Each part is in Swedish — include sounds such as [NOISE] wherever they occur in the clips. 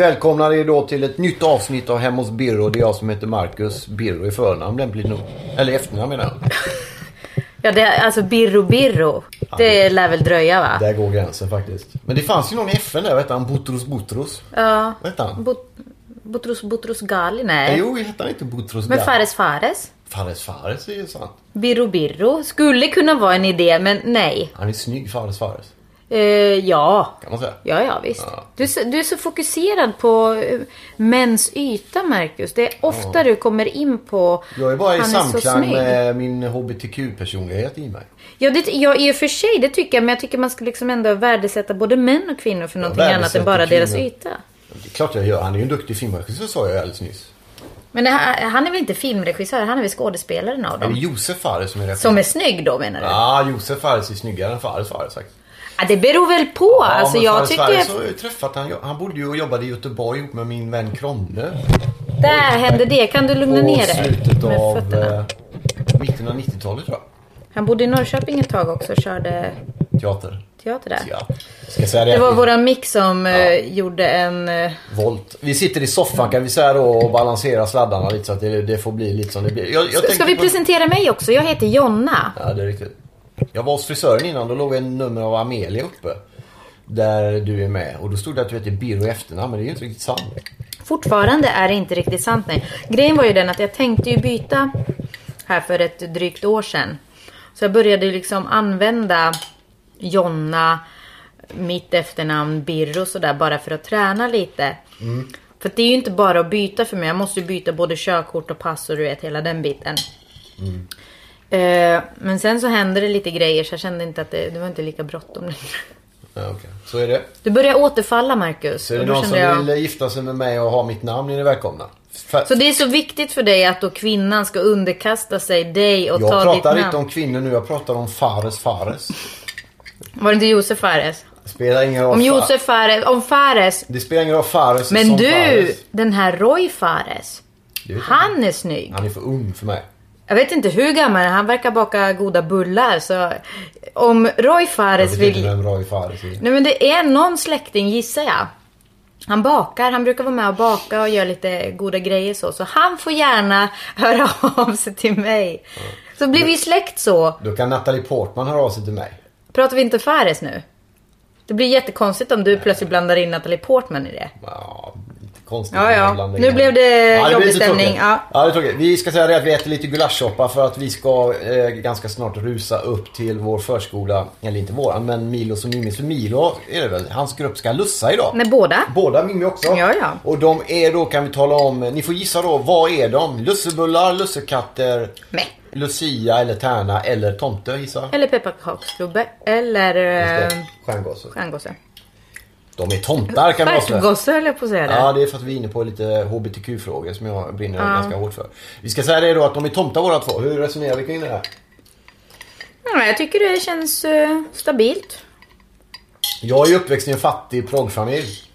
Välkomnar er då till ett nytt avsnitt av Hem hos Birro. Det är jag som heter Marcus. Birro i förnamn lämpligt nog. Eller efternamn menar jag. [LAUGHS] Ja, det är alltså Birro Birro. Det lär väl dröja va? Där går gränsen faktiskt. Men det fanns ju någon i FN där, vad hette han? Butros Butros? Ja. Vad hette han? Bot Butros Butros Ghali? Nej. Jo, hette han inte Butros Men Ghali? Fares Fares? Fares Fares är ju sant. Birro Birro? Skulle kunna vara en idé, men nej. Han är snygg, Fares Fares. Eh, ja. Kan man säga. Ja, ja visst. Ja. Du, är så, du är så fokuserad på eh, mäns yta, Marcus. Det är ofta du kommer in på Jag är bara i samklang med min HBTQ-personlighet i mig. Ja, det, ja, i och för sig, det tycker jag. Men jag tycker man ska liksom ändå värdesätta både män och kvinnor för någonting annat än bara deras kvinnor. yta. Det är klart jag gör. Han är ju en duktig filmregissör sa jag alldeles nyss. Men han är väl inte filmregissör? Han är väl skådespelaren av Är det dem? Josef Fares som är rätt? Som är snygg då menar du? Ja, Josef Fares är snyggare än Fares Fares faktiskt. Ja, det beror väl på. Ja, alltså jag tycker... Fares har jag träffat. Han, han bodde ju och jobbade i Göteborg ihop med min vän Kronne. Där hände det. Kan du lugna ner dig? slutet av fötterna? eh, mitten av 90-talet tror jag. Han bodde i Norrköping ett tag också och körde Teater. teater där. Ja. Ska säga det? Det var våran mix som eh, gjorde en... eh, Volt. Vi sitter i soffan kan vi säga då och balanserar sladdarna lite så att det, det får bli lite som det blir. Jag, jag ska vi på- presentera mig också? Jag heter Jonna. Ja, det är riktigt. Jag var hos frisören innan. Då låg en nummer av Amelia uppe. Där du är med. Och då stod det att du heter Birro i efternamn. Men det är ju inte riktigt sant. Fortfarande är det inte riktigt sant nej. Grejen var ju den att jag tänkte ju byta här för ett drygt år sedan. Så jag började liksom använda Jonna, mitt efternamn Birro sådär bara för att träna lite. För det är ju inte bara att byta för mig. Jag måste ju byta både körkort och pass och du vet hela den biten. Eh, men sen så hände det lite grejer så jag kände inte att det, det var inte lika bråttom längre. Ja, okej. Så är det. Du börjar återfalla Marcus. Så är det någon som jag- vill gifta sig med mig och ha mitt namn är ni välkomna. För, Så det är så viktigt för dig att då kvinnan ska underkasta sig dig och jag ta ditt pratar namn? inte om kvinnor nu. Jag pratar om Fares Fares. Var det inte Josef Fares? Spelar ingen roll. Om Josef Fares, om Fares. Det spelar ingen roll Fares Men du, Fares. den här Roy Fares. Det jag Han är snygg. Han är för ung för mig. Jag vet inte hur gammal han är, han verkar baka goda bullar. Så om Roy Jag Fares vet inte vill... vem Roy Fares är. Nej men det är någon släkting gissar jag. Han bakar, han brukar vara med och baka och göra lite goda grejer så. Så han får gärna [LAUGHS] höra av sig till mig. Så blir vi släkt så. Då kan Natalie Portman höra av sig till mig. Pratar vi inte Fares nu? Det blir jättekonstigt om du plötsligt blandar in Natalie Portman i det. Ja, konstigt. Ja, ja. Nu blev det jobbig stämning, ja. ja, det tråkigt. Vi ska säga det att vi äter lite gulaschsoppa för att vi ska eh, ganska snart rusa upp till vår förskola. Eller inte våran, men Milos och Mimis. För Milo är det väl. Hans grupp ska lussa idag. Nej, båda. Båda Mimmi också. Ja, ja. Och de är då, kan vi tala om, ni får gissa då, vad är de? Lussebullar, lussekatter, Nej. Lucia eller Tärna eller tomte gissa. Eller pepparkaksgubbe. Eller eh, det. Stjärngosse. stjärngosse. De är tomtar kan vi avslöja. Stjärtgosse höll jag på att säga det. Ja, det är för att vi är inne på lite HBTQ-frågor som jag brinner ganska hårt för. Vi ska säga det då att de är tomtar båda två. Hur resonerar vi kring det här? Ja, jag tycker det känns eh, stabilt. Jag är ju uppväxt i en fattig proggfamilj.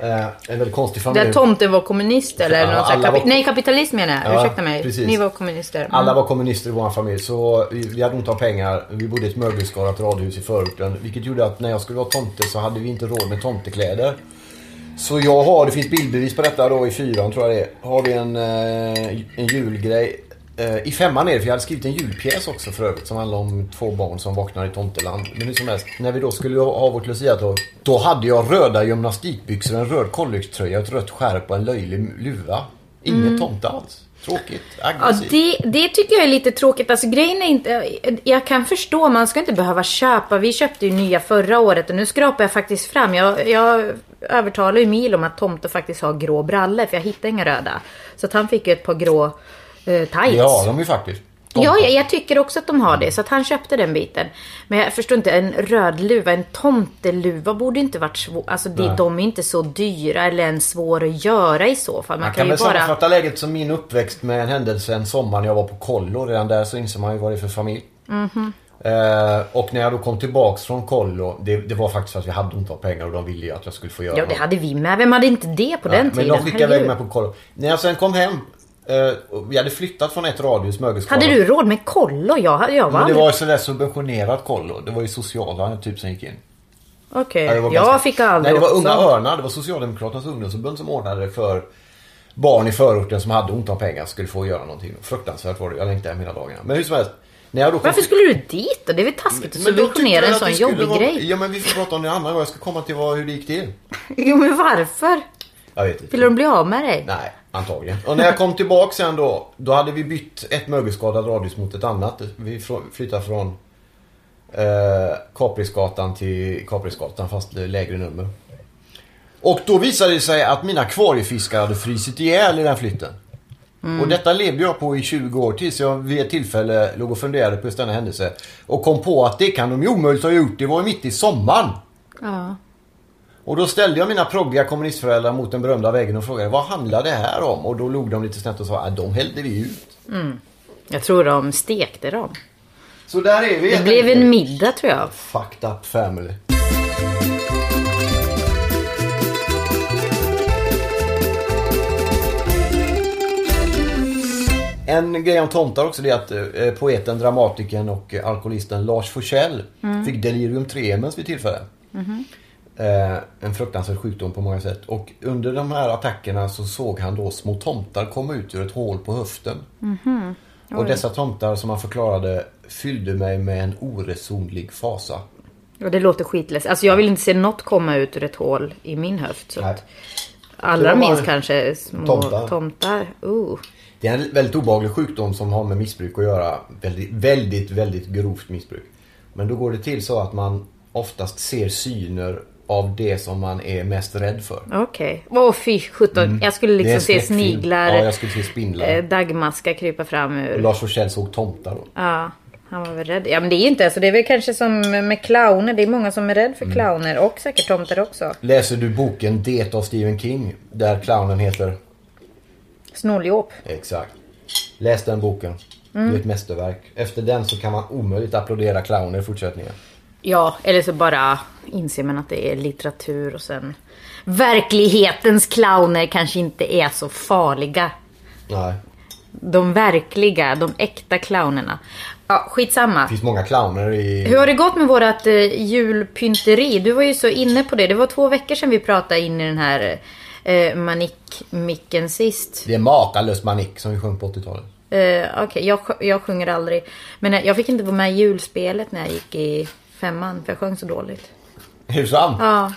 Eh, en väldigt konstig familj. Där tomten var kommunist eller Ja, något Kapi- var- Nej, kapitalism menar jag. Ja, Ursäkta mig. precis. Ni var kommunister. Mm. Alla var kommunister i vår familj så vi, vi hade ont om pengar. Vi bodde i ett mögelskadat radhus i förorten. Vilket gjorde att när jag skulle vara tomte så hade vi inte råd med tomtekläder. Så jag har, det finns bildbevis på detta då i fyran tror jag det är. Har vi en, eh, en julgrej. Eh, I femman är det, för jag hade skrivit en julpjäs också för övrigt som handlar om två barn som vaknar i tomteland. Men hur som helst, när vi då skulle ha vårt luciatåg. Då hade jag röda gymnastikbyxor, en röd collegetröja, ett rött skärp och en löjlig luva. Ingen tomte alls. Tråkigt, Ja, aggressivt. det, det tycker jag är lite tråkigt. Alltså grejen är inte... Jag kan förstå, man ska inte behöva köpa. Vi köpte ju nya förra året och nu skrapar jag faktiskt fram. Jag, jag övertalar ju Mil om att Tomte faktiskt har grå brallor för jag hittade inga röda. Så att han fick ju ett par grå eh, tights. Det har de ju faktiskt. Ja, jag, tycker också att de har det. Så att han köpte den biten. Men jag förstår inte, en röd luva, en tomteluva borde inte varit svår. Alltså det, de är inte så dyra eller ens svåra att göra i så fall. Man, Man kan, kan väl bara... sammanfatta läget som min uppväxt med en händelse en sommar när jag var på kollo. Redan där så inser man ju vad det är för familj. Mhm. Eh, och när jag då kom tillbaks från kollo. Det, det var faktiskt för att vi hade inte pengar och de ville ju att jag skulle få göra Ja, det något. hade vi med. Vem hade inte det på den Men tiden? de skickade iväg mig på kollo. När jag sen kom hem. Eh, vi hade flyttat från ett radhus, Mögelskala. Hade du råd med kollo? Jag, jag var Men det var ju sådär subventionerat kollo. Det var ju sociala typ som gick in. Okej, var jag ganska- fick aldrig Nej, det var också. Unga Örnar. Det var Socialdemokraternas ungdomsförbund som ordnade för barn i förorten som hade ont om pengar skulle få göra någonting. Fruktansvärt var det. Jag längtade hem hela dagarna. Men hur som helst. När jag då Varför skulle du dit då? Det är väl taskigt att subventionera en sån jobbig vara- grej. Ja men vi får prata om det andra gången. Jag ska komma till vad, hur det gick till. [LAUGHS] Jo, men varför? Jag vet inte. Vill de bli av med dig? Nej, antagligen. Och när jag kom tillbaka sen då. Då hade vi bytt ett mögelskadat radhus mot ett annat. Vi flyttade från eh, Kaprisgatan till Kaprisgatan fast lägre nummer. Och då visade det sig att mina akvariefiskar hade frysit ihjäl i den flytten. Och detta levde jag på i 20 år tills jag vid ett tillfälle låg och funderade på just denna händelse. Och kom på att det kan de ju omöjligt ha gjort. Det var ju mitt i sommaren. Ja. Och då ställde jag mina proggiga kommunistföräldrar mot den berömda väggen och frågade vad handlar det här om? Och då log de lite snett och sa att de hällde vi ut. Jag tror de stekte dem. Så där är vi. Det blev en middag tror jag. Fucked up family. En grej om tomtar också det är att eh, poeten, dramatikern och alkoholisten Lars Forssell fick delirium tremens vid tillfälle. Eh, en fruktansvärd sjukdom på många sätt. Och under de här attackerna så såg han då små tomtar komma ut ur ett hål på höften. Och dessa tomtar som han förklarade fyllde mig med en oresonlig fasa. Och det låter skitläskigt. Alltså jag vill inte se något komma ut ur ett hål i min höft. Så att, allra minst kanske små tomtar. tomtar. Uh. Det är en väldigt obehaglig sjukdom som har med missbruk att göra. Väldigt, väldigt, väldigt grovt missbruk. Men då går det till så att man oftast ser syner av det som man är mest rädd för. Okej. Åh fy sjutton. Jag skulle Mm. Det är liksom se sniglar, Ja, jag skulle se spindlar. eh, dagmaskar krypa fram ur. Och Lars Forssell såg tomtar då. Ja, han var väl rädd. Ja men det är inte, alltså det är väl kanske som med clowner. Det är många som är rädd Mm. för clowner och säkert tomtar också. Läser du boken Det av Stephen King? Där clownen heter... Snåljåp. Exakt. Läs den boken. Det är ett mästerverk. Efter den så kan man omöjligt applådera clowner i fortsättningen. Ja, eller så bara inser man att det är litteratur och sen verklighetens clowner kanske inte är så farliga. Nej. De verkliga, de äkta clownerna. Ja, skitsamma. Det finns många clowner i... Hur har det gått med vårat eh, julpynteri? Du var ju så inne på det. Det var två veckor sedan vi pratade in i den här eh, manik-micken sist. Det är makalös manik som vi sjöng på 80-talet. Eh, Okej, jag, sj- jag sjunger aldrig. Men eh, jag fick inte vara med i julspelet när jag gick i femman. För jag sjöng så dåligt. Är det sant? Ja.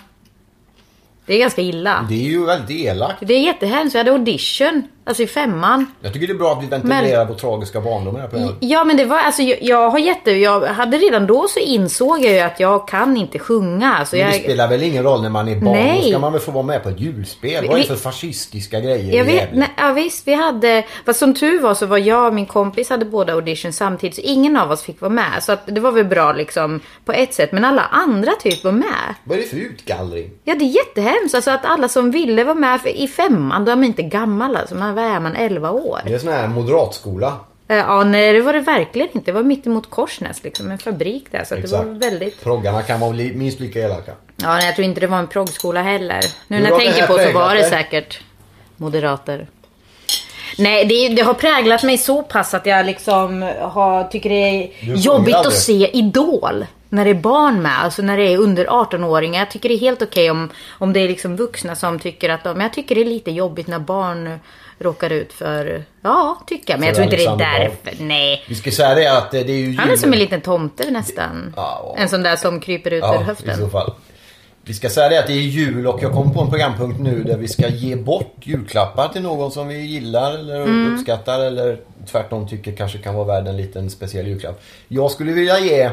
Det är ganska illa. Det är ju väldigt elakt. Det är jättehemskt. Jag hade audition. Alltså i femman. Jag tycker det är bra att vi ventilerar vår tragiska barndom i det här programmet. Ja men det var alltså jag, jag har jätte, jag hade redan då så insåg jag ju att jag kan inte sjunga. Alltså Men det jag, spelar väl ingen roll när man är barn? Nej. Då ska man väl få vara med på ett julspel? Vad är det Vi- för fascistiska grejer jag vet, nej, ja, visst vi hade, fast som tur var så var jag och min kompis hade båda audition samtidigt så ingen av oss fick vara med. Så att det var väl bra liksom på ett sätt. Men alla andra typ var med. Vad är det för utgallring? Ja det är jättehemskt. Alltså att alla som ville vara med för i femman, då är man inte gammal alltså. Man, vad är man? 11 år? Det är en sån här moderatskola. Eh, Ja, nej det var det verkligen inte. Det var mitt emot Korsnäs liksom, en fabrik där. Så det var väldigt... Proggarna kan vara minst lika elaka. Ja, nej, jag tror inte det var en proggskola heller. Nu när jag tänker på så var det säkert moderater. Nej, det, det har präglat mig så pass att jag liksom har, tycker det är jobbigt aldrig? att se Idol. När det är barn med, alltså när det är under 18-åringar. Jag tycker det är helt okej om, om det är liksom vuxna som tycker att de... Men jag tycker det är lite jobbigt när barn råkar ut för... Ja, tycker jag. Men jag För tror inte det är därför. Nej. Vi ska säga det att eh, det är ju Han är som en liten tomte nästan. Ja. En sån där som kryper ut ur Ja, i höften. så fall. Vi ska säga det att det är jul och jag kommer på en programpunkt nu där vi ska ge bort julklappar till någon som vi gillar eller Mm. uppskattar eller tvärtom tycker kanske kan vara värd en liten speciell julklapp. Jag skulle vilja ge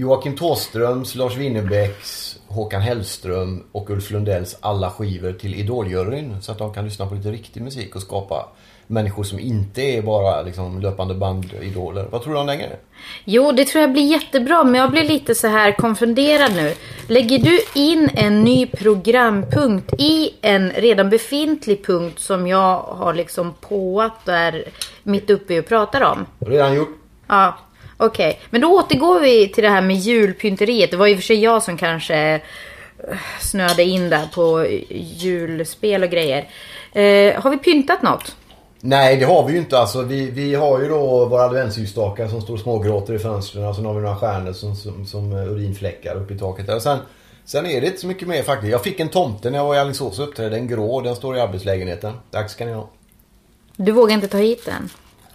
Joakim Thåströms, Lars Winnerbäcks, Håkan Hellström och Ulf Lundells alla skivor till Idoljuryn så att de kan lyssna på lite riktig musik och skapa människor som inte är bara liksom, löpande bandidoler. Vad tror du om den grejen? Jo, det tror jag blir jättebra, men jag blir lite så här konfunderad nu. Lägger du in en ny programpunkt i en redan befintlig punkt som jag har liksom påat och är mitt uppe och pratar om? Redan gjort. Ja, okej. Men då återgår vi till det här med julpynteriet. Det var och för sig jag som kanske eh, snöade in där på julspel och grejer. Eh, har vi pyntat något? Nej, det har vi ju inte. Alltså, vi, vi har ju då våra adventsljusstakar som står smågråter i fönstren. Och sen har vi några stjärnor som, som, som urinfläckar uppe i taket. Där. Och sen, sen är det inte så mycket mer faktiskt. Jag fick en tomte när jag var i Alingsås och uppträdde. En grå. Den står i arbetslägenheten. Dags ska ni ha. Du vågar inte ta hit den?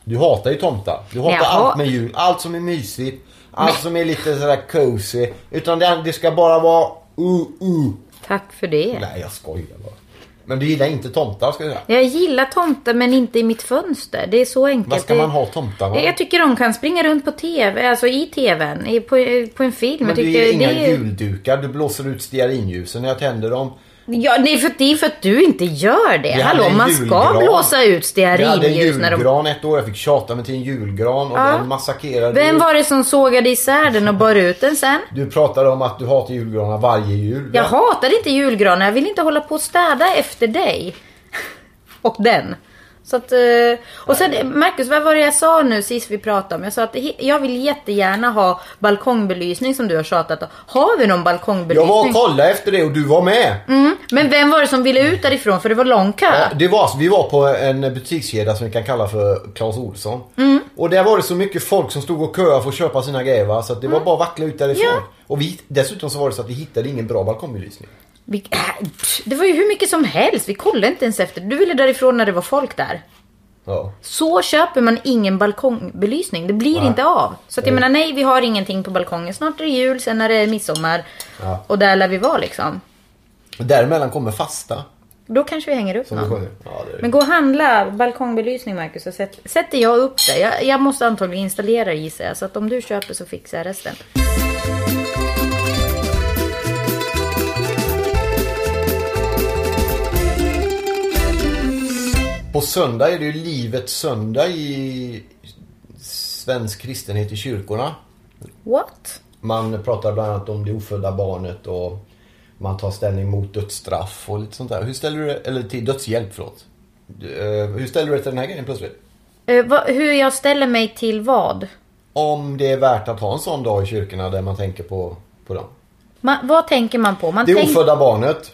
Du hatar ju tomtar. Du hatar Jaha. allt med jul. Allt som är mysigt. Allt som är lite sådär cozy. Utan det, det ska bara vara uh, uh. Tack för det. Nej, jag skojar bara. Men du gillar inte tomtar ska jag säga. Jag gillar tomtar men inte i mitt fönster. Det är så enkelt. Vad ska man ha tomtar Jag jag tycker de kan springa runt på TV, alltså i TVn, på, på en film. Men du ger inga det juldukar. Du blåser ut stearinljusen när jag tänder dem. Ja, det är, för, det är för att du inte gör det. Vi hade Hallå, en man ska blåsa ut hade en stearinljus när de... julgran ett år. Jag fick tjata mig till en julgran och Ja. den massakrerade Vem var det som sågade isär den och bar ut den sen? Du pratade om att du hatar julgranar varje jul. Jag hatar inte julgranar. Jag vill inte hålla på och städa efter dig. [LAUGHS] Och den. Så att, eh, och sen Marcus, vad var det jag sa nu sist vi pratade om? Jag sa att jag vill jättegärna ha balkongbelysning som du har tjatat om. Har vi någon Jag balkongbelysning? var och kollade efter det och du var med. Mm. Men vem var det som ville ut därifrån? För det var lång kö. Ja, det var, vi var på en butikskedja som vi kan kalla för Clas Ohlson. Mm. Och där var det så mycket folk som stod och köade för att köpa sina grejer va? Så att det var bara att vackla ut därifrån. Mm. Ja. Och vi, dessutom så var det så att vi hittade ingen bra balkongbelysning. Vi, äh, [CLEARS THROAT] det var ju hur mycket som helst. Vi kollade inte ens efter. Du ville därifrån när det var folk där. Ja. Så köper man ingen balkongbelysning. Det blir Nej. inte av. Så att jag menar, nej vi har ingenting på balkongen. Snart är det jul, sen är det midsommar. Ja. Och där lär vi vara liksom. Och däremellan kommer fasta. Då kanske vi hänger upp Som någon. Ja, Men gå och handla balkongbelysning Marcus. Så sätt, sätter jag upp det. Jag, jag måste antagligen installera det gissar jag. Så att om du köper så fixar jag resten. På söndag är det ju livets söndag i svensk kristenhet i kyrkorna. What? Man pratar bland annat om det ofödda barnet och man tar ställning mot dödsstraff och lite sånt där. Hur ställer du eller till dödshjälp förlåt. Eh, Hur ställer du dig till den här grejen plötsligt? Eh, vad- hur jag ställer mig till vad? Om det är värt att ha en sån dag i kyrkorna där man tänker på, på dem. Ma, vad tänker man på? Man Det tänk, ofödda barnet.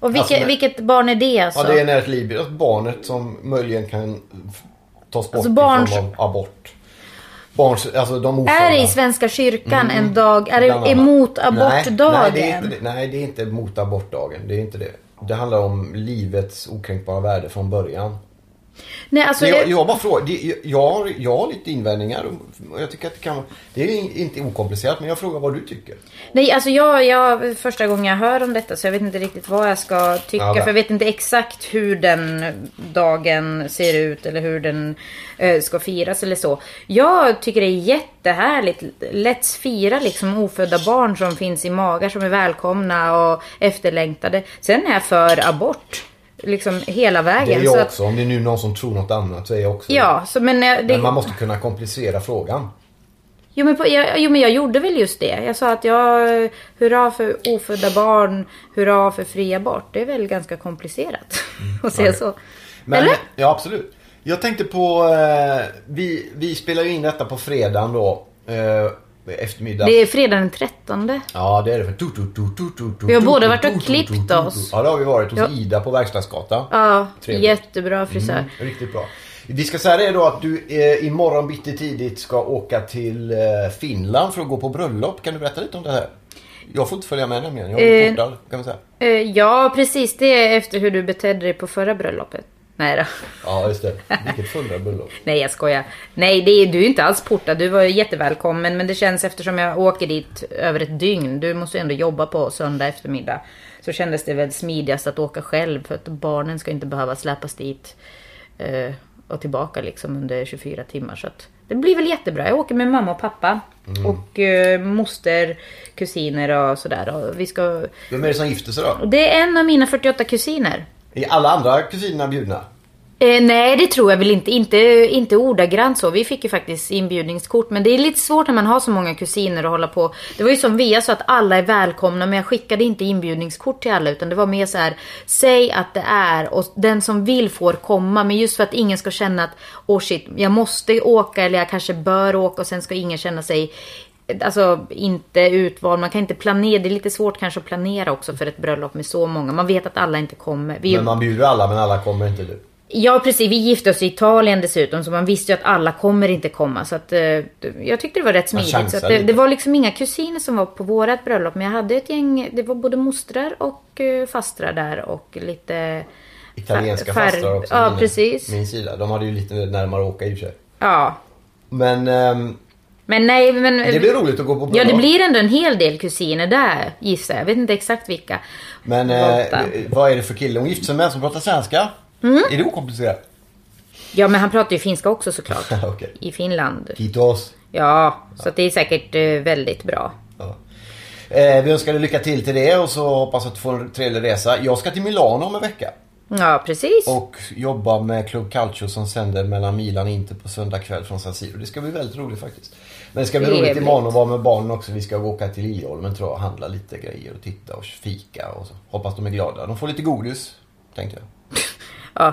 Och vilket, alltså, vilket barn är det alltså? Ja, det är när ett liv, barnet som möjligen kan tas bort Alltså barns- i form av abort. Barns, alltså de ofödda. Är det i Svenska kyrkan en dag? Är Mm. Det emot abortdagen? Nej, nej, det är inte det. nej, det är inte mot abortdagen. Det är inte det. Det handlar om livets okränkbara värde från början. Nej, alltså, jag, jag, jag bara frågar. Jag, jag, har, lite invändningar. och Jag tycker att det kan Det är in- inte okomplicerat, men jag frågar vad du tycker. nej, alltså jag, jag, första gången jag hör om detta så jag vet inte riktigt vad jag ska tycka. Ja, för jag vet inte exakt hur den dagen ser ut eller hur den eh, ska firas eller så. Jag tycker det är jättehärligt. Let's fira liksom ofödda barn som finns i magar som är välkomna och efterlängtade. Sen är jag för abort. Liksom hela Det vägen. är så jag att, också. Om det är nu någon som tror något annat så är jag också ja, så men, eh, det, Men man måste kunna komplicera frågan. Jo men, på, jag, jo men jag gjorde väl just det. Jag sa att jag, hurra för ofödda barn, hurra för fri abort. Det är väl ganska komplicerat [LAUGHS] att säga så. Men, Eller? Ja, absolut. Jag tänkte på... Eh, vi, vi spelar ju in detta på fredagen då. Eh, eftermiddag. Det är fredag den 13. Ja, det är det. För tu, tu, tu, Vi har båda varit och klippt oss. Ja, det har vi varit hos Ja. Ida på Verkstadsgatan. Ja, Trevligt. jättebra frisör. Mm, riktigt bra. Vi ska säga det då att du eh, imorgon bitti tidigt ska åka till eh, Finland för att gå på bröllop. Kan du berätta lite om det här? Jag får inte följa med nämligen. Jag är Eh, portad kan man säga. Eh, ja, precis. Det är efter hur du betedde dig på förra bröllopet. Nej då. Ja, just det. Vilket fulla bröllop. [LAUGHS] Nej jag skojar. Nej det är, du är inte alls portad. Du var jättevälkommen. Men det känns eftersom jag åker dit över ett dygn. Du måste ju ändå jobba på söndag eftermiddag. Så kändes det väl smidigast att åka själv. För att barnen ska inte behöva släpas dit. Eh, och tillbaka liksom under 24 timmar. Så att det blir väl jättebra. Jag åker med mamma och pappa. Och eh, moster, kusiner och sådär. Och vi ska... Vem är det som gifter sig då? Det är en av mina 48 kusiner. Är alla andra kusinerna bjudna? Eh, nej, det tror jag väl inte. inte. Inte ordagrant så. Vi fick ju faktiskt inbjudningskort. Men det är lite svårt när man har så många kusiner att hålla på. Det var ju som Via sa att alla är välkomna. Men jag skickade inte inbjudningskort till alla. Utan det var mer så här. Säg att det är. Och den som vill får komma. Men just för att ingen ska känna att. Oh shit, jag måste åka. Eller jag kanske bör åka. Och sen ska ingen känna sig Alltså inte utvald, man kan inte planera. Det är lite svårt kanske att planera också för ett bröllop med så många. Man vet att alla inte kommer. Vi, Men man bjuder alla men alla kommer inte du. Ja precis, vi gifte oss i Italien dessutom så man visste ju att alla kommer inte komma. Så att, eh, jag tyckte det var rätt smidigt. Så att det, lite. det var liksom inga kusiner som var på vårat bröllop. Men jag hade ett gäng, det var både mostrar och eh, fastrar där och lite... Italienska Fär- fastrar också. Ja, min, precis. Min sida. De hade ju lite närmare att åka i och för sig. Ja. Men ehm, Men nej, men... det blir roligt att gå på bröllop. Ja, det blir ändå en hel del kusiner där gissar jag. Jag vet inte exakt vilka. Men eh, vad är det för kille hon gifte sig med som pratar svenska? Mm. Är det okomplicerat? Ja, men han pratar ju finska också såklart. [LAUGHS] Okej. I Finland. Kitos. Ja, så det är säkert eh, väldigt bra. Ja. Eh, vi önskar dig lycka till till det och så hoppas att du får en trevlig resa. Jag ska till Milano om en vecka. Ja, precis. Och jobba med Club Calcio som sänder mellan Milan och Inter på söndag kväll från San Siro. Det ska bli väldigt roligt faktiskt. Men det ska bli roligt imorgon att vara med barnen också. Vi ska åka till Liljeholmen tror jag och handla lite grejer och titta och fika och så. Hoppas de är glada. De får lite godis, tänkte jag. [LAUGHS] Ja,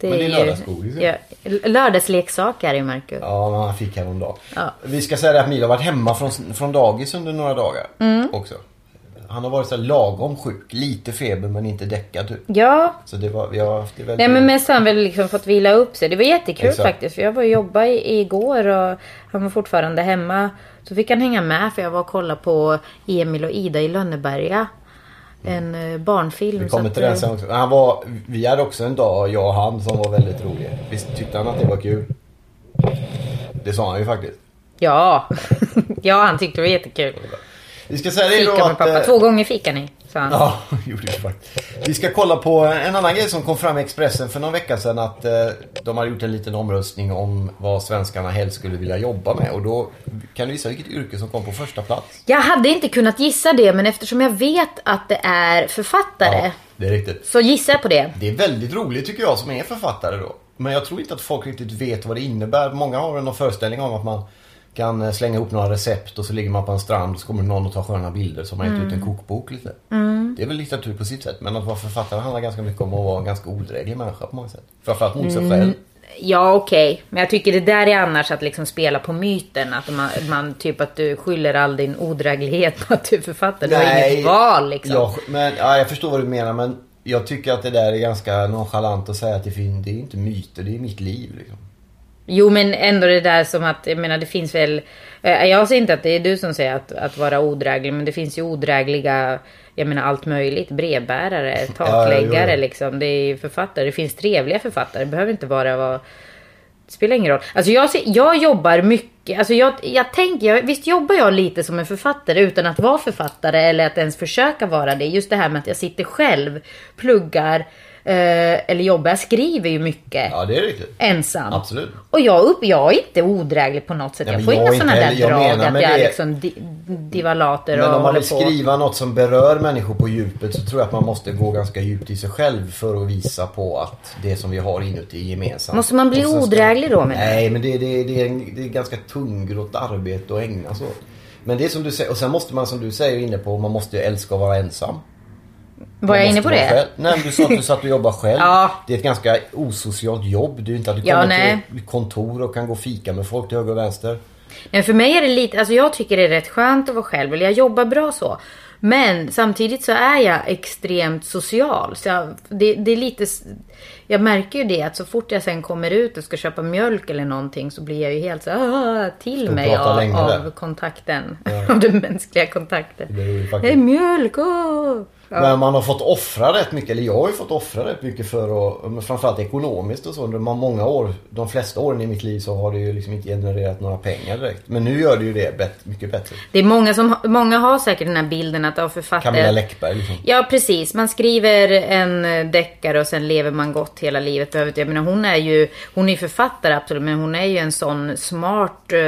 det Men det är lördagsgodis, ja. Lördagsleksaker är Marcus. Ja, men han fick häromdagen. Ja. Vi ska säga det att Milo har varit hemma från, från dagis under några dagar Mm. också. Han har varit så lagom sjuk. Lite feber men inte däckad typ. Ja, Så det var, haft det väldigt nej men mest har han väl liksom fått vila upp sig. Det var jättekul Exakt. faktiskt. För jag var och jobbade igår och han var fortfarande hemma. Så fick han hänga med för jag var och kollade på Emil och Ida i Lönneberga. En eh, barnfilm. Vi kommer till den eh, sen också. Han var, vi hade också en dag, jag och han, som var väldigt rolig. Visst tyckte han att det var kul? Det sa han ju faktiskt. Ja. [LAUGHS] ja, han tyckte det var jättekul. Vi ska säga det Fika då med att... pappa. eh, Två gånger fika ni, sa han. Ja, [LAUGHS] gjorde vi faktiskt. Vi ska kolla på en annan grej som kom fram i Expressen för någon vecka sedan. Att eh, de hade gjort en liten omröstning om vad svenskarna helst skulle vilja jobba med. Och då kan du gissa vilket yrke som kom på första plats? Jag hade inte kunnat gissa det, men eftersom jag vet att det är författare. Ja, det är riktigt. Så gissar jag på det. Det är väldigt roligt tycker jag som är författare då. Men jag tror inte att folk riktigt vet vad det innebär. Många har någon föreställning om att man kan eh, slänga ihop några recept och så ligger man på en strand och så kommer någon och tar sköna bilder så har man gett ut en kokbok lite. Det är väl litteratur på sitt sätt. Men att vara författare handlar ganska mycket om att vara en ganska odräglig människa på många sätt. Framförallt mot sig själv. Ja, okej. Men jag tycker det där är annars att liksom spela på myten. Att man, man typ att du skyller all din odräglighet på att du är författare. Du har inget val liksom. Ja, men, ja, jag förstår vad du menar men jag tycker att det där är ganska nonchalant att säga att det, det är inte myter, det är mitt liv. Liksom. Jo, men ändå det där som att, jag menar det finns väl... eh, Jag säger inte att det är du som säger att, att vara odräglig, men det finns ju odrägliga, jag menar allt möjligt. Brevbärare, takläggare jo. liksom. Det är ju författare. Det finns trevliga författare. Det behöver inte bara vara... Det spelar ingen roll. Alltså jag, jag jobbar mycket. Alltså jag, jag tänker, jag, visst jobbar jag lite som en författare utan att vara författare eller att ens försöka vara det. Just det här med att jag sitter själv, pluggar eh, eller jobbar. Jag skriver ju mycket Ja, det är riktigt. ensam. Absolut. Och jag, upp, jag är inte odräglig på något sätt. Nej, jag men får jag inga sådana där jag drag menar att med jag är det- liksom di, divalater Men och om man vill på. skriva något som berör människor på djupet så tror jag att man måste gå ganska djupt i sig själv för att visa på att det som vi har inuti är gemensamt. Måste man bli odräglig då, du? Nej, men det, det, det, är, en- det är ganska tungrott arbete att ägna sig åt. Men det är som du säger, och sen måste man som du säger inne på, man måste ju älska att vara ensam. Var jag inne på det? Själv. Nej, men du sa att du satt och jobbade själv. [LAUGHS] Ja. Det är ett ganska osocialt jobb. Du är inte att du Ja, nej. till kontor och kan gå och fika med folk till höger och vänster. Nej, för mig är det lite, alltså jag tycker det är rätt skönt att vara själv. Eller jag jobbar bra så. Men samtidigt så är jag extremt social. Så jag, det, det är lite... Jag märker ju det att så fort jag sen kommer ut och ska köpa mjölk eller någonting så blir jag ju helt så ah, till mig av, av kontakten. [LAUGHS] av den mänskliga kontakten. Det är Det är mjölk, åh! Ja. Men man har fått offra rätt mycket, eller jag har ju fått offra rätt mycket för att, framförallt ekonomiskt och så. Under många år, de flesta åren i mitt liv så har det ju liksom inte genererat några pengar direkt. Men nu gör det ju det bet- mycket bättre. Det är många som många har säkert den här bilden att av författare... Camilla Läckberg liksom. Ja precis, man skriver en eh, deckare och sen lever man gott hela livet. Jag menar, hon är ju hon är författare absolut, men hon är ju en sån smart eh,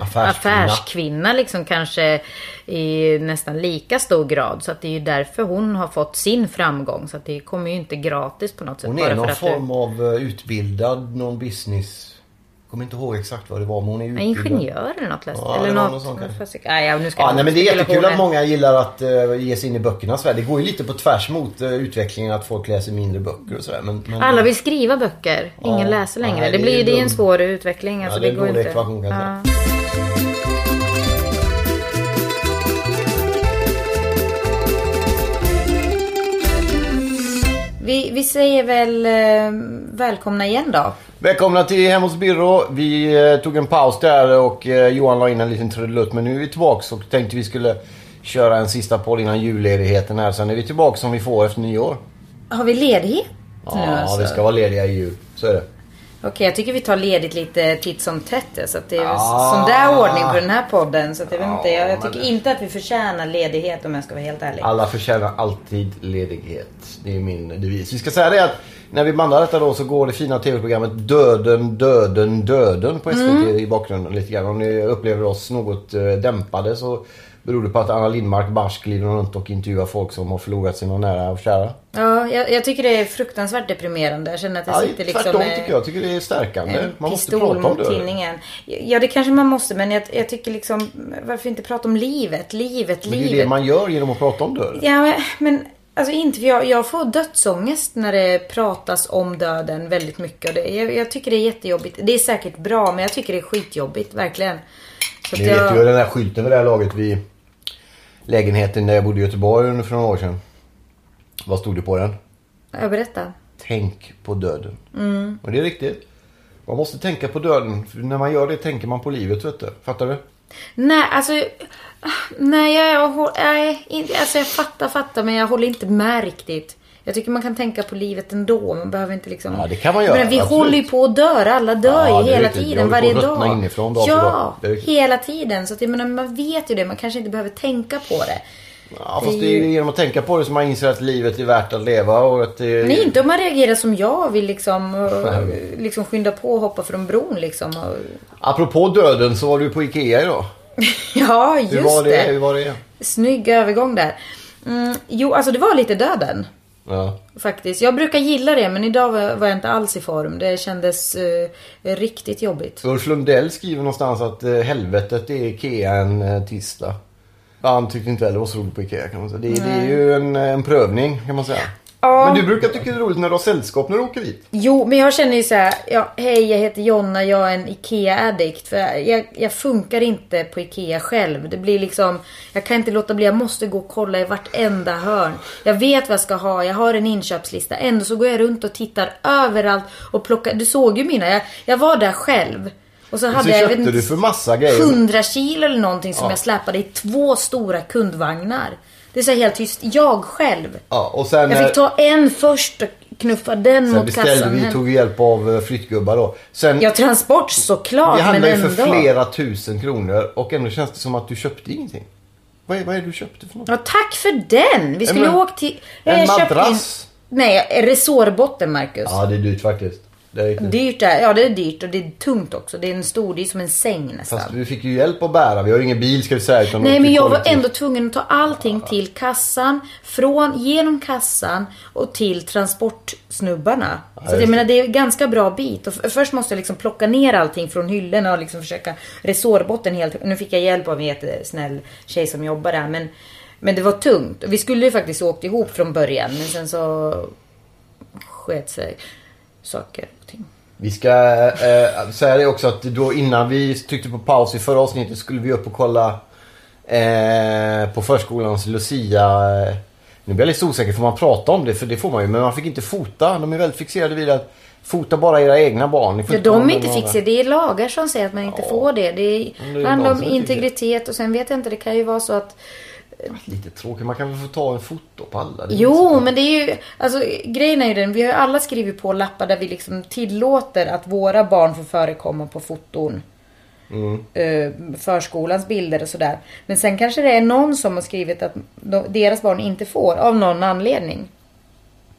Affärskvinna. affärskvinna liksom kanske i nästan lika stor grad. Så att det är ju därför hon har fått sin framgång. Så att det kommer ju inte gratis på något sätt. Hon är någon form av eh, utbildad, någon business. Kommer inte ihåg exakt vad det var men hon är Du, utbildad. ingenjör eller något. Ja, eller något. någon sån kanske. Nej, ja, nu ska Ja, jag nej, men det är jättekul att många gillar att uh, ge sig in i böckernas värld. Det går ju lite på tvärs mot uh, utvecklingen att folk läser mindre böcker och sådär. Men, men, Alla vill skriva böcker. Ingen Ja. läser längre. Nej, det, det blir, det är en svår utveckling. Alltså, det det går inte. ekvation, kan vi, vi säger väl eh, välkomna igen då. Välkomna till Hem hos Birro. Vi eh, tog en paus där och eh, Johan la in en liten trudelutt. Men nu är vi tillbaks och tänkte vi skulle köra en sista podd innan julledigheten här. Sen är vi tillbaks som vi får efter nyår. Har vi ledighet nu Ja, alltså? vi ska vara lediga i jul. Så är det. Okej, jag tycker vi tar ledigt lite titt som tätt. Så att det är Ja. sån där ordning på den här podden. Så att jag, Ja, inte, jag, jag tycker det- inte att vi förtjänar ledighet om jag ska vara helt ärlig. Alla förtjänar alltid ledighet. Det är min devis. Vi ska säga det att när vi bandar detta då så går det fina tv-programmet Döden, Döden, Döden på SVT Mm. i bakgrunden lite grann. Om ni upplever oss något eh, dämpade så beror det på att Anna Lindmark barsk glider runt och intervjuar folk som har förlorat sina nära och kära. Ja, jag, jag tycker det är fruktansvärt deprimerande. Jag känner att jag Ja, sitter liksom tvärtom tycker jag. Jag tycker det är stärkande. Man måste prata om tinningen. Ja, det kanske man måste. Men jag, jag tycker liksom, varför inte prata om livet? Livet, Men det är livet. ju det man gör genom att prata om döden. Ja, men- alltså inte för jag, jag får dödsångest när det pratas om döden väldigt mycket. Och det, jag, jag tycker det är jättejobbigt. Det är säkert bra, men jag tycker det är skitjobbigt, verkligen. Så att Ni vet jag, ju den där skylten vid det här laget vid lägenheten där jag bodde i Göteborg för några år sedan. Vad stod det på den? jag berättar. Tänk på döden. Mm. Och det är riktigt. Man måste tänka på döden. För när man gör det tänker man på livet, vet du. Fattar du? Nej, alltså... Nej, jag, jag, inte, alltså jag fattar, fattar, men jag håller inte med riktigt. Jag tycker man kan tänka på livet ändå. Man behöver inte liksom... Ja, det kan man göra, Men vi absolut. håller ju på att dö. Alla dör Ja, ju hela riktigt. Tiden, varje dag. inifrån dag ja, dag. Hela tiden. Så att jag menar, man vet ju det. Man kanske inte behöver tänka på det. Ja, fast det är ju genom att tänka på det som man inser att livet är värt att leva och att det... Nej, inte om man reagerar som jag och vill liksom, [LAUGHS] liksom skynda på och hoppa från bron liksom. Och... Apropå döden så var du på Ikea idag. [LAUGHS] Ja, just Hur var det? det. Hur var det? Snygg övergång där. Mm, jo, alltså det var lite döden. Ja. Faktiskt. Jag brukar gilla det men idag var, jag inte alls i form. Det kändes eh, riktigt jobbigt. Ulf Lundell skriver någonstans att eh, helvetet är Ikea en eh, tisdag. Ja, han tyckte inte heller det var så roligt på Ikea kan man säga. Det, det är ju en, en prövning kan man säga. Ja. Men du brukar tycka det är roligt när du har sällskap när du åker dit. Jo, men jag känner ju så här. Ja, hej, jag heter Jonna. Jag är en IKEA-addict. För jag, jag funkar inte på IKEA själv. Det blir liksom... Jag kan inte låta bli. Jag måste gå och kolla i vartenda hörn. Jag vet vad jag ska ha. Jag har en inköpslista. Ändå så går jag runt och tittar överallt och plockar. Du såg ju mina. Jag, jag var där själv. Och så hade Så jag, jag vet du för massa grejer. 100 kilo eller någonting som Ja. jag släpade i två stora kundvagnar. Det är så helt tyst. Jag själv. Ja, och sen, Jag eh, fick ta en först och knuffa den sen mot beställde kassan. vi, tog hjälp av eh, flyttgubbar då. Sen, Ja, transport såklart, vi men handlade ju för flera tusen kronor och ändå känns det som att du köpte ingenting. Vad är, vad är det du köpte för något? Ja, tack för den! Vi skulle men- åka till... en madrass. In... Nej, resårbotten, Marcus. Ja, det är dyrt faktiskt. Det är riktigt. Dyrt är, ja det är dyrt och det är tungt också. Det är en stor, det är som en säng nästan. Fast vi fick ju hjälp att bära. Vi har ju ingen bil ska vi säga. Utan Nej men jag var ändå tvungen att ta allting till kassan, från, genom kassan och till transportsnubbarna. så att jag menar det är en ganska bra bit. Och först måste jag liksom plocka ner allting från hyllorna och liksom försöka resårbotten helt. Nu fick jag hjälp av en jättesnäll tjej som jobbar där men, men det var tungt. Vi skulle ju faktiskt åkt ihop från början men sen så sket sig saker och ting. Vi ska eh, säga det också att då innan vi tryckte på paus i förra avsnittet skulle vi upp och kolla eh, på förskolans Lucia. Eh, nu blir jag lite osäker, får man prata om det? För det får man ju, men man fick inte fota. De är väldigt fixerade vid att fota bara era egna barn. Ja, de är inte fixade. Det är lagar som säger att man inte får det. Det Men det är handlar om integritet och sen vet jag inte, det kan ju vara så att Lite tråkigt, man kan väl få ta en foto på alla? Jo, så- men det är ju, alltså grejen är ju den, vi har ju alla skrivit på lappar där vi liksom tillåter att våra barn får förekomma på foton. Mm. Eh, förskolans bilder och sådär. Men sen kanske det är någon som har skrivit att de, deras barn inte får av någon anledning.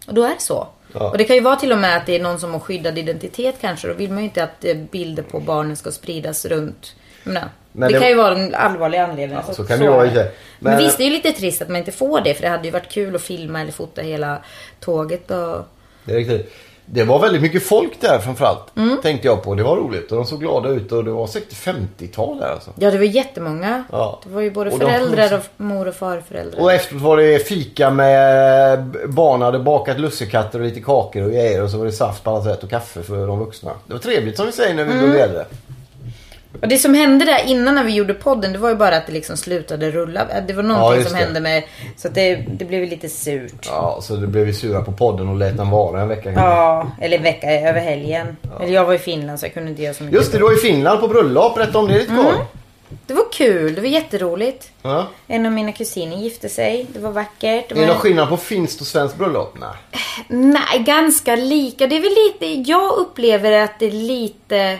Och då är det så. Ja. Och det kan ju vara till och med att det är någon som har skyddad identitet kanske. Då vill man ju inte att eh, bilder på barnen ska spridas runt Men, Men det, det- kan ju vara en allvarlig anledning. Ja, så kan det vara. Men, Men- visst, det är ju lite trist att man inte får det. För det hade ju varit kul att filma eller fota hela tåget. Och... Det är riktigt. Det var väldigt mycket folk där framförallt. Mm. Tänkte jag på. Det var roligt och de såg glada ut och det var säkert 50-tal där alltså. Ja, det var jättemånga. Ja. Det var ju både Och de- föräldrar och mor och farföräldrar. Och efteråt var det fika med barn hade bakat lussekatter och lite kakor och grejer. Och så var det saft på alla sätt och kaffe för de vuxna. Det var trevligt som vi säger när vi Mm. blev äldre. Och det som hände där innan när vi gjorde podden, det var ju bara att det liksom slutade rulla. Det var Ja, någonting just som det. hände med... Så att det, det blev lite surt. Ja, så det blev vi sura på podden och lät den vara en vecka. Ja, eller en vecka över helgen. Eller jag var i Finland så jag kunde inte göra så mycket. Just det, du var i Finland på bröllop. Berätta om det lite Mm. Det var kul, det var jätteroligt. Ja. En av mina kusiner gifte sig. Det var vackert. Det Är det var... någon skillnad på finskt och svenskt bröllop? Nej. Nej, ganska lika. Det är väl lite... Jag upplever att det är lite...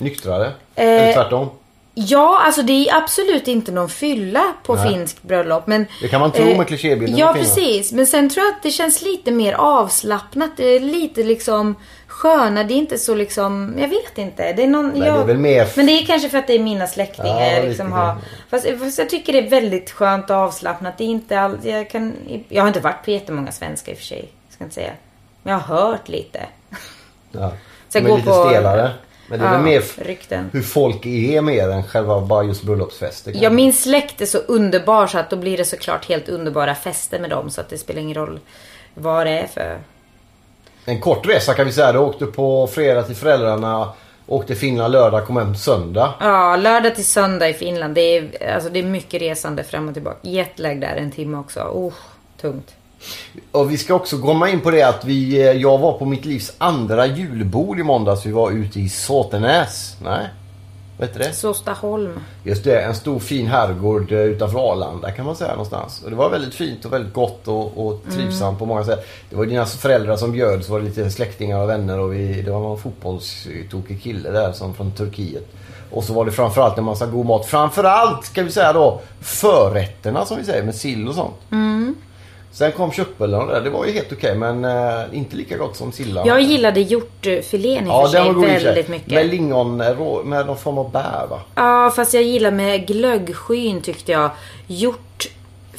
Nyktrare? Eh, Eller tvärtom? Ja, alltså det är absolut inte någon fylla på Nej. finskt bröllop. Men, Det kan man tro med klichébilden Ja, precis. Men sen tror jag att det känns lite mer avslappnat. Det är lite liksom sköna. Det är inte så liksom... Jag vet inte. Det är någon... Nej, jag... det är väl mer- Men det är kanske för att det är mina släktingar. Ja, jag liksom har... fast, fast jag tycker det är väldigt skönt och avslappnat. Det är inte all... jag, kan... jag har inte varit på jättemånga svenska i och för sig. Ska inte säga. Men jag har hört lite. Ja. Så jag går lite på- stelare. Men det är Ja, väl mer rykten. hur folk är mer än själva bara just bröllopsfester. Ja, min släkt är så underbar så att då blir det såklart helt underbara fester med dem. Så att det spelar ingen roll vad det är för... En kort resa kan vi säga. Du åkte på fredag till föräldrarna. Åkte Finland lördag, kom hem söndag. Ja, lördag till söndag i Finland. Det är, alltså, det är mycket resande fram och tillbaka. Jetlag där en timme också. Oh, tungt. Och vi ska också komma in på det att vi, eh, jag var på mitt livs andra julbord i måndags. Vi var ute i Såtenäs. Nej, vet du det? Såstaholm. Just det, en stor fin herrgård eh, utanför Arlanda kan man säga någonstans. Och det var väldigt fint och väldigt gott och, och trivsamt på många sätt. Det var dina föräldrar som bjöd, så var det lite släktingar och vänner och vi, det var någon fotbollstokig kille där som från Turkiet. Och så var det framförallt en massa god mat. Framförallt ska vi säga då förrätterna som vi säger med sill och sånt. Sen kom köttbullarna där. Det var ju helt okej men eh, inte lika gott som sillan. Jag gillade hjortfilén i och för sig för sig. väldigt mycket. Med lingon, eh, rå- med någon form av bär va? Ja, fast jag gillar med glöggskyn tyckte jag.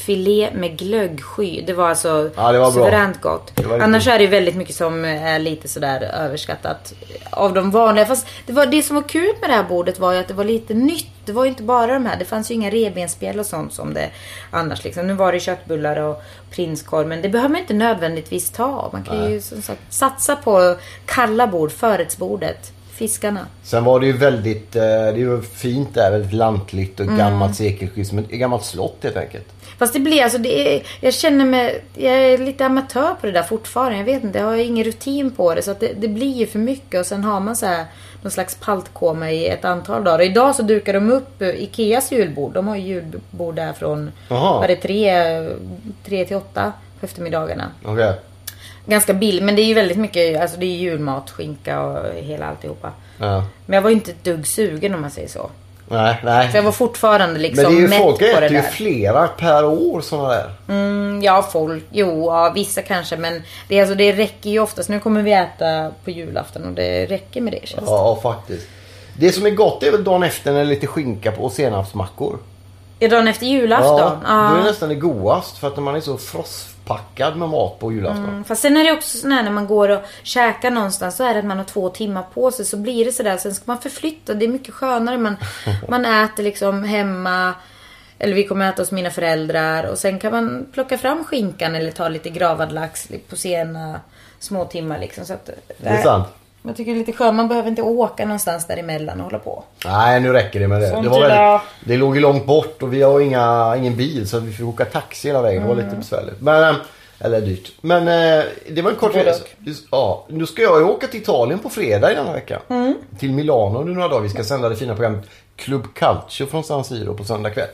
Hjortfilé med glöggsky. Det var alltså Ja, det var bra. suveränt gott. Var riktigt Annars är det väldigt mycket som är lite sådär överskattat av de vanliga. Fast det, var, det som var kul med det här bordet var ju att det var lite nytt. Det var ju inte bara de här. Det fanns ju inga revbensspjäll och sånt som det annars liksom. Nu var det köttbullar och prinskorv. Men det behöver man inte nödvändigtvis ta. Man kan ju som sagt satsa på kalla bord, förrättsbordet. Fiskarna. Sen var det ju väldigt, eh, det är ju fint där, väldigt lantligt och Mm. gammalt sekelskifte. Men ett gammalt slott helt enkelt. Fast det blir alltså, det är, jag känner mig, jag är lite amatör på det där fortfarande. Jag vet inte, jag har ingen rutin på det. Så att det, det blir ju för mycket och sen har man så här någon slags paltkoma i ett antal dagar. Och idag så dukar de upp Ikeas julbord. De har ju julbord där från, Jaha. var det tre, tre till åtta på eftermiddagarna. Okej. Ganska billigt, men det är ju väldigt mycket, alltså det är julmat, skinka och hela alltihopa. Ja. Men jag var ju inte ett dugg sugen om man säger så. Nej, nej. Så jag var fortfarande liksom Men det är ju mätt folk på det äter ju där. flera per år sådana där. Mm, ja, folk. Jo, ja, vissa kanske. Men det, alltså, det räcker ju oftast. Nu kommer vi äta på julafton och det räcker med det känns det. Ja, faktiskt. Det som är gott är väl dagen efter när det är lite skinka på och senapsmackor. Dagen efter julafton. Ja, då är nästan det godast för att man är så frostpackad med mat på julafton. Mm, Fast sen är det också sån här när man går och käkar någonstans så är det att man har två timmar på sig så blir det sådär. Sen ska man förflytta. Det är mycket skönare. Man, [LAUGHS] man äter liksom hemma. Eller vi kommer äta hos mina föräldrar. Och sen kan man plocka fram skinkan eller ta lite gravad lax på sena små timmar liksom. Så att, Det är sant. Jag tycker det är lite skönt. Man behöver inte åka någonstans däremellan och hålla på. Nej, nu räcker det med det. Sånt Det, var väldigt, det låg ju långt bort och vi har inga, ingen bil så vi fick åka taxi hela vägen. Det var Mm. lite besvärligt. Men, eh, eller dyrt. Men eh, det var en kort resa. Ja, nu ska jag ju åka till Italien på fredag i denna vecka. Mm. Till Milano nu några dagar. Vi ska sända det fina programmet Club Calcio från San Siro på söndag kväll.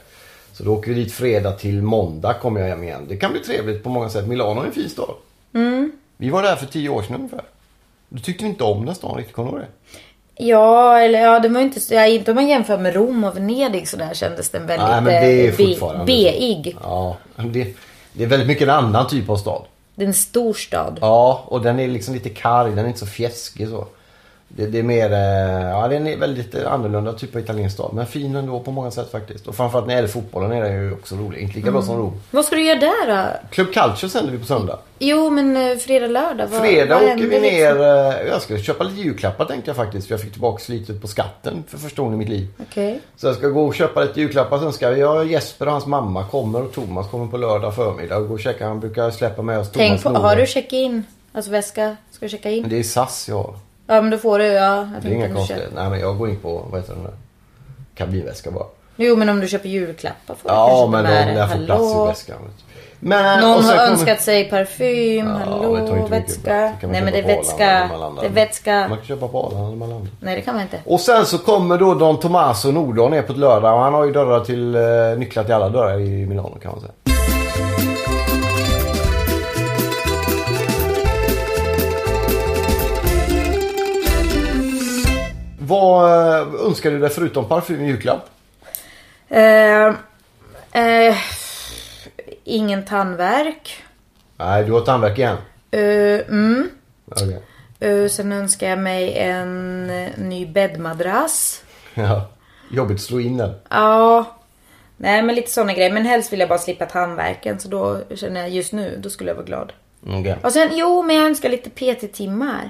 Så då åker vi dit fredag till måndag kommer jag hem igen. Det kan bli trevligt på många sätt. Milano är en fin stad. Mm. Vi var där för tio år sedan ungefär. Du tyckte inte om den stan riktigt, kommer du ihåg det? Ja, eller ja, det var inte så, ja, inte om man jämför med Rom och Venedig så där kändes den väldigt Nej, men det är eh, be- fortfarande beig. Ja, det, det är väldigt mycket en annan typ av stad. Det är en stor stad. Ja, och den är liksom lite karg. Den är inte så fjäskig så. Det, det är mer, eh, ja det är en väldigt annorlunda typ av italiensk stad. Men fin ändå på många sätt faktiskt. Och framförallt när det gäller fotbollen är den ju också rolig. Inte lika bra som Rom. Vad ska du göra där då? Club Calcio sänder vi på söndag. Jo, men eh, fredag, lördag. Vad, Fredag vad åker vi ner. liksom? eh, Jag ska köpa lite julklappar tänkte jag faktiskt. För jag fick tillbaka lite på skatten för första gången i mitt liv. Okej. Så jag ska gå och köpa lite julklappar. Sen ska jag, Jesper och hans mamma kommer och Thomas kommer på lördag förmiddag och gå och checka. Han brukar släppa med oss Tänk Thomas på, har du check-in? Alltså väska? Ska du checka in? Det är SAS jag har. Ja, men då får du. Ja, jag Det är inga du konstigheter. Nej men jag går in på, vad heter den där? Kabinväska bara. Jo, men om du köper julklappar får du Ja kanske men ta de med det. lär få plats i väskan. du. Men, Någon har kommer- önskat sig parfym. Ja, Hallå, vätska. Nej, men det är vätska. Det är vätska. Man kan köpa på Arlanda när man landar. Nej, det kan man inte. Och sen så kommer då Don Tomaso Nordon ner på ett lördag och han har ju dörrar till, eh, nycklar till alla dörrar i Milano kan man säga. Vad eh, önskar du dig förutom parfym i julklapp? Eh, eh, ingen tandvärk. Nej, du har tandvärk igen. Eh, mm. Okej. Eh, sen önskar jag mig en eh, ny bäddmadrass. [LAUGHS] Ja. Jobbigt att slå in den. Ja. Nej men lite sådana grejer. Men helst vill jag bara slippa tandvärken. Så då känner jag just nu, då skulle jag vara glad. Okej. Och sen, jo men jag önskar lite PT-timmar.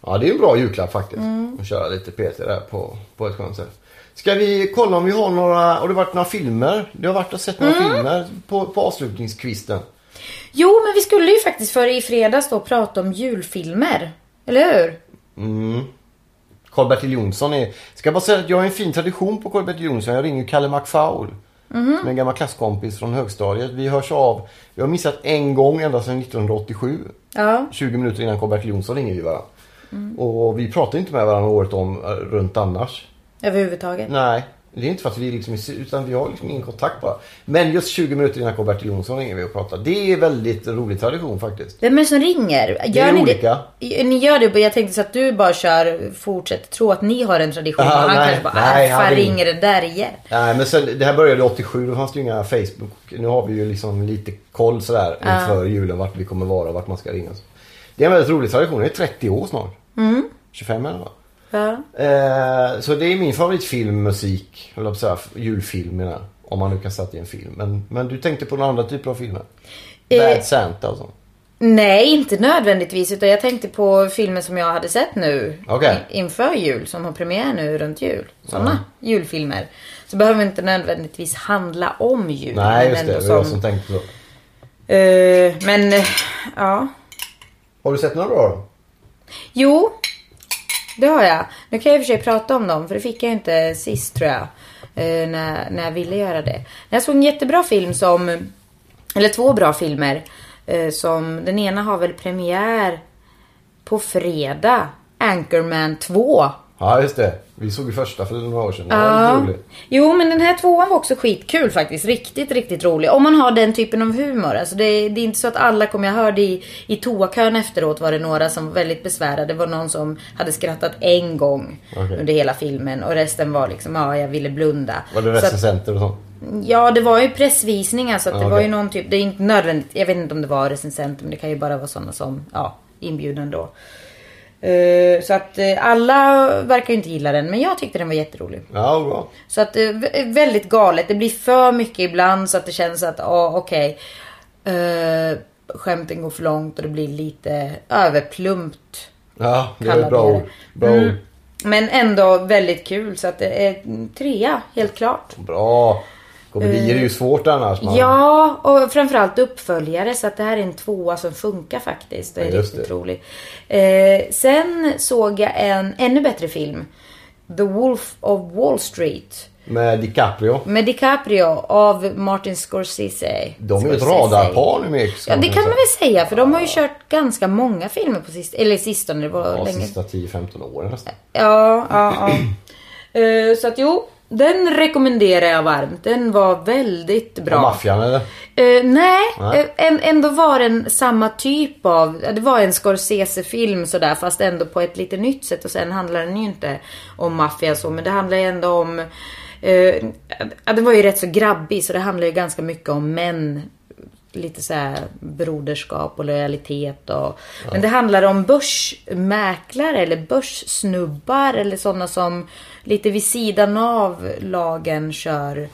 Ja, det är en bra julklapp faktiskt. Mm. Att köra lite PT där på, på ett skönt sätt. Ska vi kolla om vi har några, har det varit några filmer? Du har varit och sett några Mm. filmer på, på avslutningskvisten. Jo men vi skulle ju faktiskt för i fredags då prata om julfilmer. Eller hur? Karl-Bertil Jonsson är... Ska jag bara säga att jag har en fin tradition på Karl-Bertil Jonsson. Jag ringer ju Kalle McFaul. Mhm. Som är en gammal klasskompis från högstadiet. Vi hörs av. Vi har missat en gång ända sedan 1987. Ja. 20 minuter innan Karl-Bertil Jonsson ringer vi varandra. Mm. Och vi pratar inte med varandra året om eh, runt annars. Överhuvudtaget. Nej, det är inte för att vi liksom är, utan vi har liksom ingen kontakt bara. Men just 20 minuter innan Karl-Bertil Jonsson ringer vi och pratar. Det är väldigt rolig tradition faktiskt. Vem är det som ringer? Gör är ni olika. Det? Ni gör det, jag tänkte så att du bara kör, fortsätt tro att ni har en tradition. Ah, och han nej, kanske bara, nej, nej, han ringer. det där igen. Nej men sen, det här började 87, då fanns det ju inga Facebook. Nu har vi ju liksom lite koll sådär inför julen vart vi kommer vara och vart man ska ringa. Det är en väldigt rolig tradition. Det är 30 år snart. 25 eller vad? Ja. Eh, så det är min favoritfilm, musik, eller på säga, julfilm menar jag. Om man nu kan sätta i en film. Men, men du tänkte på några andra typer av filmer? Eh, Bad Santa och sånt. Nej, inte nödvändigtvis. Utan jag tänkte på filmer som jag hade sett nu in- inför jul. Som har premiär nu runt jul. Sådana julfilmer. Så behöver inte nödvändigtvis handla om jul. Nej just det, det var jag som tänkte så. Eh, men, ja. Har du sett några bra? Jo, det har jag. Nu kan jag i och för sig prata om dem, för det fick jag inte sist tror jag. Eh, när, när jag ville göra det. Jag såg en jättebra film som, eller två bra filmer. Eh, som, den ena har väl premiär på fredag. Anchorman 2. Ja just det. Vi såg ju första för några år sedan. Det var lite roligt. Jo, men den här tvåan var också skitkul faktiskt. Riktigt, riktigt rolig. Om man har den typen av humor. Alltså det, det är inte så att alla kommer... Jag hörde i, i toakön efteråt var det några som var väldigt besvärade. Det var någon som hade skrattat en gång Okej. under hela filmen. Och resten var liksom, ja, jag ville blunda. Var det recensenter och sånt? Ja, det var ju pressvisningar så att det Ja, var ju någon typ, det är inte nödvändigt, jag vet inte om det var recensenter men det kan ju bara vara sådana som, ja, inbjudan då. Eh, så att eh, alla verkar ju inte gilla den men jag tyckte den var jätterolig. Ja, bra. Så att är väldigt galet. Det blir för mycket ibland så att det känns att, ja okej. eh, skämten går för långt och det blir lite överplumpt. Ja, det är bra ord. Bra Mm. Men ändå väldigt kul så att det är trea, helt klart. Bra. Komedier är ju svårt annars. Man... Ja, och framförallt uppföljare. Så att det här är en tvåa som funkar faktiskt. Det är Ja, riktigt det. roligt. Eh, sen såg jag en ännu bättre film. The Wolf of Wall Street. Med DiCaprio. Med DiCaprio av Martin Scorsese. De är ju ett radarpar nu med Ja, det kan man väl säga. För de har ju kört ganska många filmer på sist eller sistone. Det var Ja, länge. sista 10-15 åren nästan. Ja, ja, ja. [CLEARS THROAT] Eh, så att jo, den rekommenderar jag varmt. Den var väldigt bra. Maffian eller? Eh, nej, Nej. eh, ändå var den samma typ av... ja, Det var en Scorsese-film sådär fast ändå på ett lite nytt sätt. Och sen handlar den ju inte om maffia så men det handlar ju ändå om... Eh, ja, det var ju rätt så grabbig så det handlar ju ganska mycket om män lite så här broderskap och lojalitet och... Men det handlar om börsmäklare eller börssnubbar eller sådana som lite vid sidan av lagen kör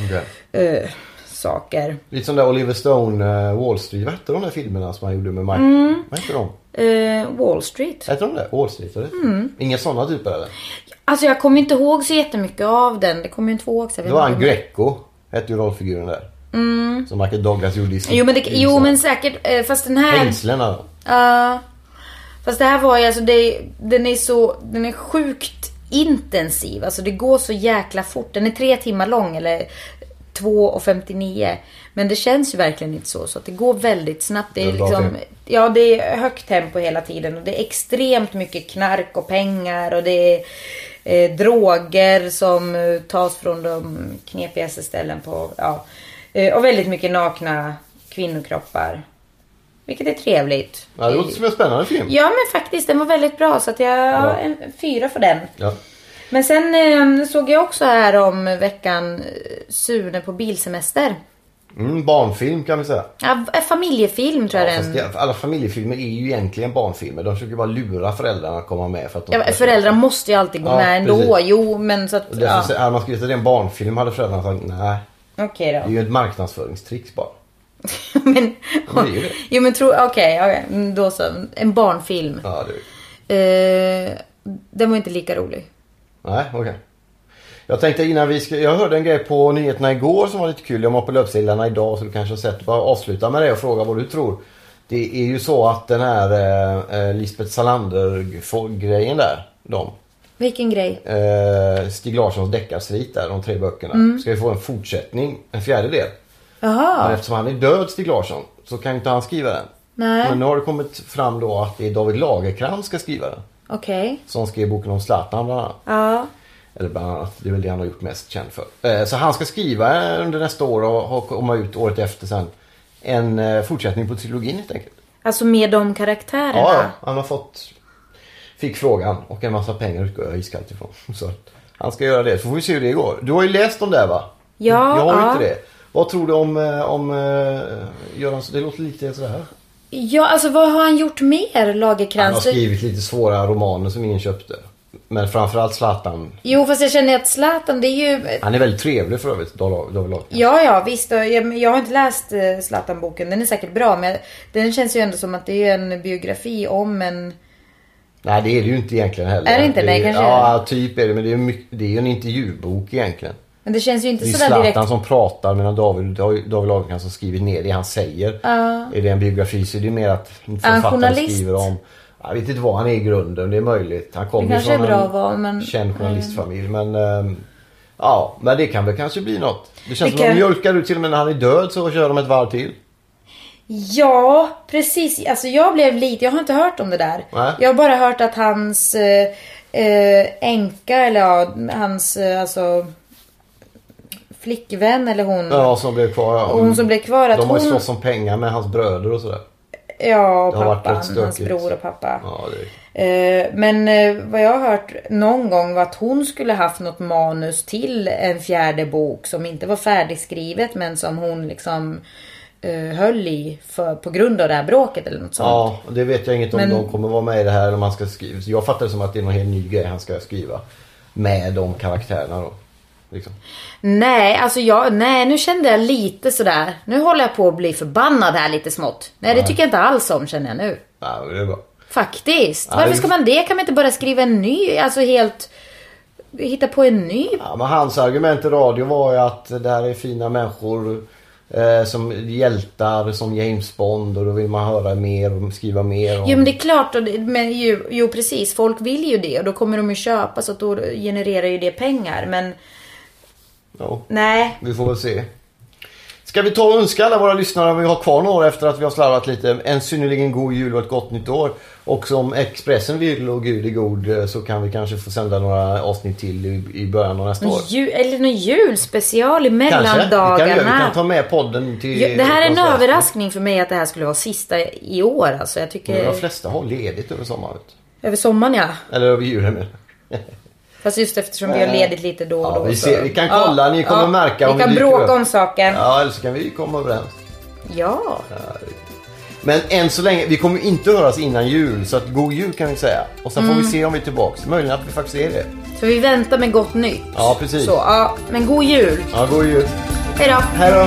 Okej. eh, saker. Lite som där Oliver Stone, uh, Wall Street. Vad hette de där filmerna som han gjorde med Mike? Mm. Vad hette de? Eh, Wall Street. Hette de det? Wall Street? Eller? Mm. Inga sådana typer eller? Alltså jag kommer inte ihåg så jättemycket av den. Det kommer jag inte ihåg. Så Det var han Greco. Hette ju rollfiguren där. Som Michael Douglas gjorde i sin... Mm. Jo men, det, jo men säkert. Fast den här... Hängslena. Ja. fast det här var ju alltså, det, den är så, den är sjukt intensiv. Alltså det går så jäkla fort. Den är tre timmar lång eller 2.59. Men det känns ju verkligen inte så. Så att det går väldigt snabbt. Det är liksom, ja det är högt tempo hela tiden. Och det är extremt mycket knark och pengar. Och det är eh, droger som eh, tas från de knepigaste ställen på, ja. Eh, och väldigt mycket nakna kvinnokroppar. Vilket är trevligt. Ja, det låter som en spännande film. Ja men faktiskt, den var väldigt bra så att jag har en fyra för den. Ja. Men sen eh, såg jag också här om veckan eh, Sune på bilsemester. Mm, barnfilm kan vi säga. Ja, en familjefilm tror jag Ja, den. det, alla familjefilmer är ju egentligen barnfilmer. De försöker bara lura föräldrarna att komma med. För att de Ja, föräldrar måste ju alltid gå Ja, med ändå. precis. Jo men så att... Därför, Ja. Hade man skrivit att det är en barnfilm hade föräldrarna sagt nej. Okej Det är då. ju ett marknadsföringstricks bara. [LAUGHS] men, det är ju det. Jo men tro, okej, okej, mm, då så. En barnfilm. Ja, det är... Eh, den var inte lika rolig. Nej, okej. Jag tänkte innan vi ska... Jag hörde en grej på nyheterna igår som var lite kul. Jag var på löpsedlarna idag så du kanske har sett. Bara avsluta med det och fråga vad du tror. Det är ju så att den här eh, eh, Lisbeth Salander-grejen där. De. Vilken grej. Eh, Stig Larssons deckarsvit där, de tre böckerna. Mm. Ska vi få en fortsättning, en fjärde del. Men Jaha. eftersom han är död, Stig Larsson, så kan inte han skriva den. Nej. Men nu har det kommit fram då att det är David Lagercrantz ska skriva den. Okej. Som skrev boken om Zlatan bland annat. Ja. Eller bland annat, det är väl det han har gjort mest känd för. Eh, Så han ska skriva under nästa år och komma ut året efter sen. En eh, fortsättning på trilogin helt enkelt. Alltså med de karaktärerna. Ja, han har fått... Fick frågan och en massa pengar utgår jag iskallt ifrån. [LAUGHS] Så han ska göra det, så får vi se hur det går. Du har ju läst om det va? Ja, Jag har ju ja. inte det. Vad tror du om, eh, om uh, Göran... Det låter lite sådär. Ja, alltså vad har han gjort mer, Han har Lagercrantz? skrivit lite svåra romaner som ingen köpte. Men framförallt Zlatan. Jo, fast jag känner att Zlatan, det är ju... Han är väldigt trevlig för övrigt, David Lagercrantz. Ja, ja, visst. Jag, har inte läst eh, Zlatan-boken. Den är säkert bra, men den känns ju ändå som att det är en biografi om en... Nej det är det ju inte egentligen heller. Är det inte? Nej, kanske Ja, typ är det. Men det det är ju en intervjubok egentligen. Men det känns ju inte Det är sådär Zlatan direkt... som pratar medan David, David Lagercrantz har skrivit ner det han säger. Är det en biografi så är det mer att en han författare journalist? skriver om. Jag vet inte vad han är i grunden, det är möjligt. Han kommer från en vara, men- känd journalistfamilj. Men ehm, ja, men det kan väl kanske bli något. Det känns Det som att de mjölkar ut till och med när han är död så kör de ett varv till. Ja, precis. Alltså jag blev lite... Jag har inte hört om det där. Nej. Jag har bara hört att hans eh, eh, änka, eller ja, hans eh, alltså flickvän eller hon. Ja, som blev kvar. Ja. Och hon som blev kvar, att de har ju hon- slåss om pengar med hans bröder och sådär. Ja, Det har varit pappan. Hans bror och pappa. Ja, det Eh, Men eh, vad jag har hört någon gång var att hon skulle haft något manus till en fjärde bok som inte var färdigskrivet men som hon liksom eh, höll i för, på grund av det här bråket eller något sånt. Ja, och det vet jag inget om Men- de kommer vara med i det här eller om han ska skriva. Så jag fattar det som att det är någon helt ny grej han ska skriva. Med de karaktärerna då. Liksom. Nej, alltså jag, nej nu kände jag lite sådär. Nu håller jag på att bli förbannad här lite smått. Nej, det tycker jag inte alls om känner jag nu. Ja, det är bra. Faktiskt. Ja, Varför det- ska man det? Kan man inte bara skriva en ny? Alltså helt... Hitta på en ny? Ja, men hans argument i radio var ju att det här är fina människor. Eh, som hjältar som James Bond och då vill man höra mer och skriva mer om. Jo men det är klart, men ju, jo precis, folk vill ju det och då kommer de ju köpa så att då genererar ju det pengar. Men Ja, nej, vi får väl se. Ska vi ta och önska alla våra lyssnare, vi har kvar några efter att vi har slarvat lite, en synnerligen god jul och ett gott nytt år. Och som Expressen vill och Gud är god eh, så kan vi kanske få sända några avsnitt till i, i början av nästa år. eller någon julspecial i Kanske. Vi kan, vi mellandagarna. kan ta med podden till... Ja, det här är en överraskning för mig att det här skulle vara sista i år. Alltså jag Men tycker... De flesta har ledigt över sommaren. Över sommaren ja. Eller över julen menar. [LAUGHS] Fast just eftersom vi har ledigt lite då och Ja, då. vi ser- vi kan kolla, ni kommer märka Vi om vi kan dyker bråka upp. om saken. Ja, eller så kan vi komma överens. Ja. Men än så länge, vi kommer inte höras innan jul, så att god jul kan vi säga. Och sen får vi se om vi är tillbaks. Möjligen att vi faktiskt är det. Så vi väntar med gott nytt. Ja, precis. Så, ja. Men god jul. Ja, god jul. Hej då. Hej då.